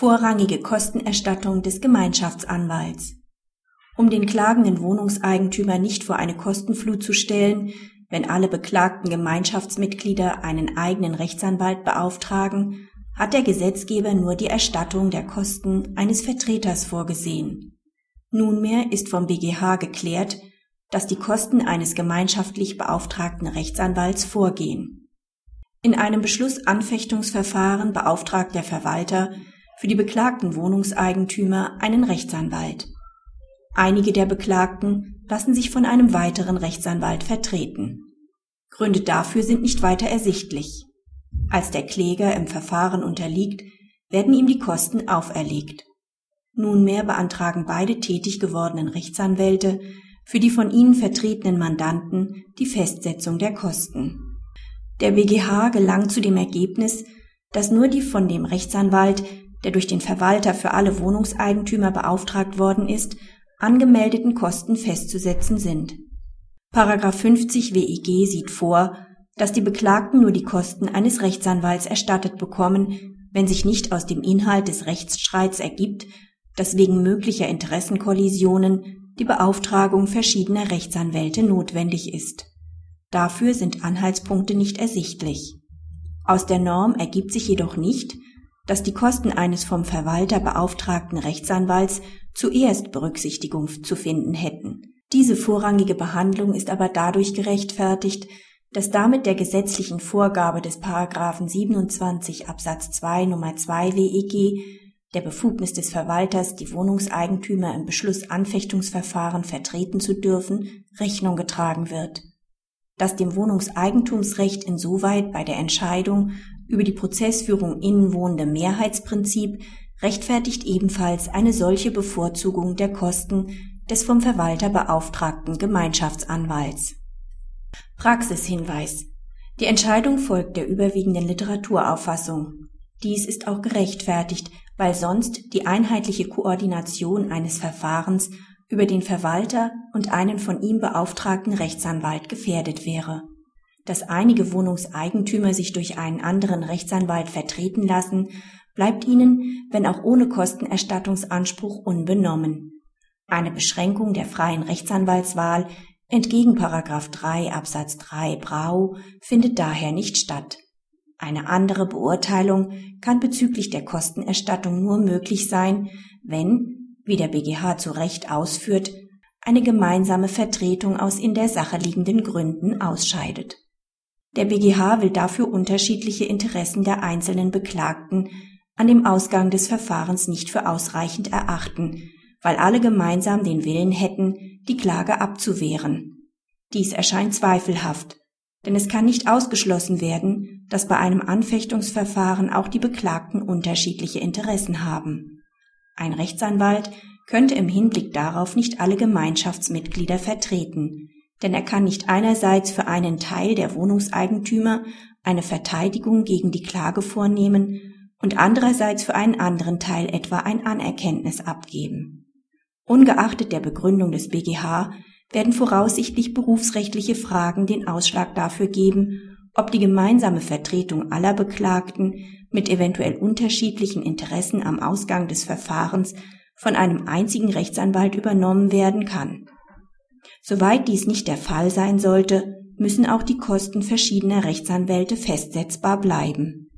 Vorrangige Kostenerstattung des Gemeinschaftsanwalts. Um den klagenden Wohnungseigentümer nicht vor eine Kostenflut zu stellen, wenn alle beklagten Gemeinschaftsmitglieder einen eigenen Rechtsanwalt beauftragen, hat der Gesetzgeber nur die Erstattung der Kosten eines Vertreters vorgesehen. Nunmehr ist vom BGH geklärt, dass die Kosten eines gemeinschaftlich beauftragten Rechtsanwalts vorgehen. In einem Beschlussanfechtungsverfahren beauftragt der Verwalter für die beklagten Wohnungseigentümer einen Rechtsanwalt. Einige der Beklagten lassen sich von einem weiteren Rechtsanwalt vertreten. Gründe dafür sind nicht weiter ersichtlich. Als der Kläger im Verfahren unterliegt, werden ihm die Kosten auferlegt. Nunmehr beantragen beide tätig gewordenen Rechtsanwälte für die von ihnen vertretenen Mandanten die Festsetzung der Kosten. Der BGH gelangt zu dem Ergebnis, dass nur die von dem Rechtsanwalt, der durch den Verwalter für alle Wohnungseigentümer beauftragt worden ist, angemeldeten Kosten festzusetzen sind. Paragraph 50 WEG sieht vor, dass die Beklagten nur die Kosten eines Rechtsanwalts erstattet bekommen, wenn sich nicht aus dem Inhalt des Rechtsstreits ergibt, dass wegen möglicher Interessenkollisionen die Beauftragung verschiedener Rechtsanwälte notwendig ist. Dafür sind Anhaltspunkte nicht ersichtlich. Aus der Norm ergibt sich jedoch nicht, dass die Kosten eines vom Verwalter beauftragten Rechtsanwalts zuerst Berücksichtigung zu finden hätten. Diese vorrangige Behandlung ist aber dadurch gerechtfertigt, dass damit der gesetzlichen Vorgabe des Paragraphen 27 Absatz 2 Nummer 2 WEG der Befugnis des Verwalters, die Wohnungseigentümer im Beschlussanfechtungsverfahren vertreten zu dürfen, Rechnung getragen wird. Dass dem Wohnungseigentumsrecht insoweit bei der Entscheidung über die Prozessführung innenwohnende Mehrheitsprinzip rechtfertigt ebenfalls eine solche Bevorzugung der Kosten des vom Verwalter beauftragten Gemeinschaftsanwalts. Praxishinweis. Die Entscheidung folgt der überwiegenden Literaturauffassung. Dies ist auch gerechtfertigt, weil sonst die einheitliche Koordination eines Verfahrens über den Verwalter und einen von ihm beauftragten Rechtsanwalt gefährdet wäre. Dass einige Wohnungseigentümer sich durch einen anderen Rechtsanwalt vertreten lassen, bleibt ihnen, wenn auch ohne Kostenerstattungsanspruch, unbenommen. Eine Beschränkung der freien Rechtsanwaltswahl entgegen 3 Absatz 3 Brau findet daher nicht statt. Eine andere Beurteilung kann bezüglich der Kostenerstattung nur möglich sein, wenn, wie der BGH zu Recht ausführt, eine gemeinsame Vertretung aus in der Sache liegenden Gründen ausscheidet. Der BGH will dafür unterschiedliche Interessen der einzelnen Beklagten an dem Ausgang des Verfahrens nicht für ausreichend erachten, weil alle gemeinsam den Willen hätten, die Klage abzuwehren. Dies erscheint zweifelhaft, denn es kann nicht ausgeschlossen werden, dass bei einem Anfechtungsverfahren auch die Beklagten unterschiedliche Interessen haben. Ein Rechtsanwalt könnte im Hinblick darauf nicht alle Gemeinschaftsmitglieder vertreten, denn er kann nicht einerseits für einen Teil der Wohnungseigentümer eine Verteidigung gegen die Klage vornehmen und andererseits für einen anderen Teil etwa ein Anerkenntnis abgeben. Ungeachtet der Begründung des BGH werden voraussichtlich berufsrechtliche Fragen den Ausschlag dafür geben, ob die gemeinsame Vertretung aller Beklagten mit eventuell unterschiedlichen Interessen am Ausgang des Verfahrens von einem einzigen Rechtsanwalt übernommen werden kann. Soweit dies nicht der Fall sein sollte, müssen auch die Kosten verschiedener Rechtsanwälte festsetzbar bleiben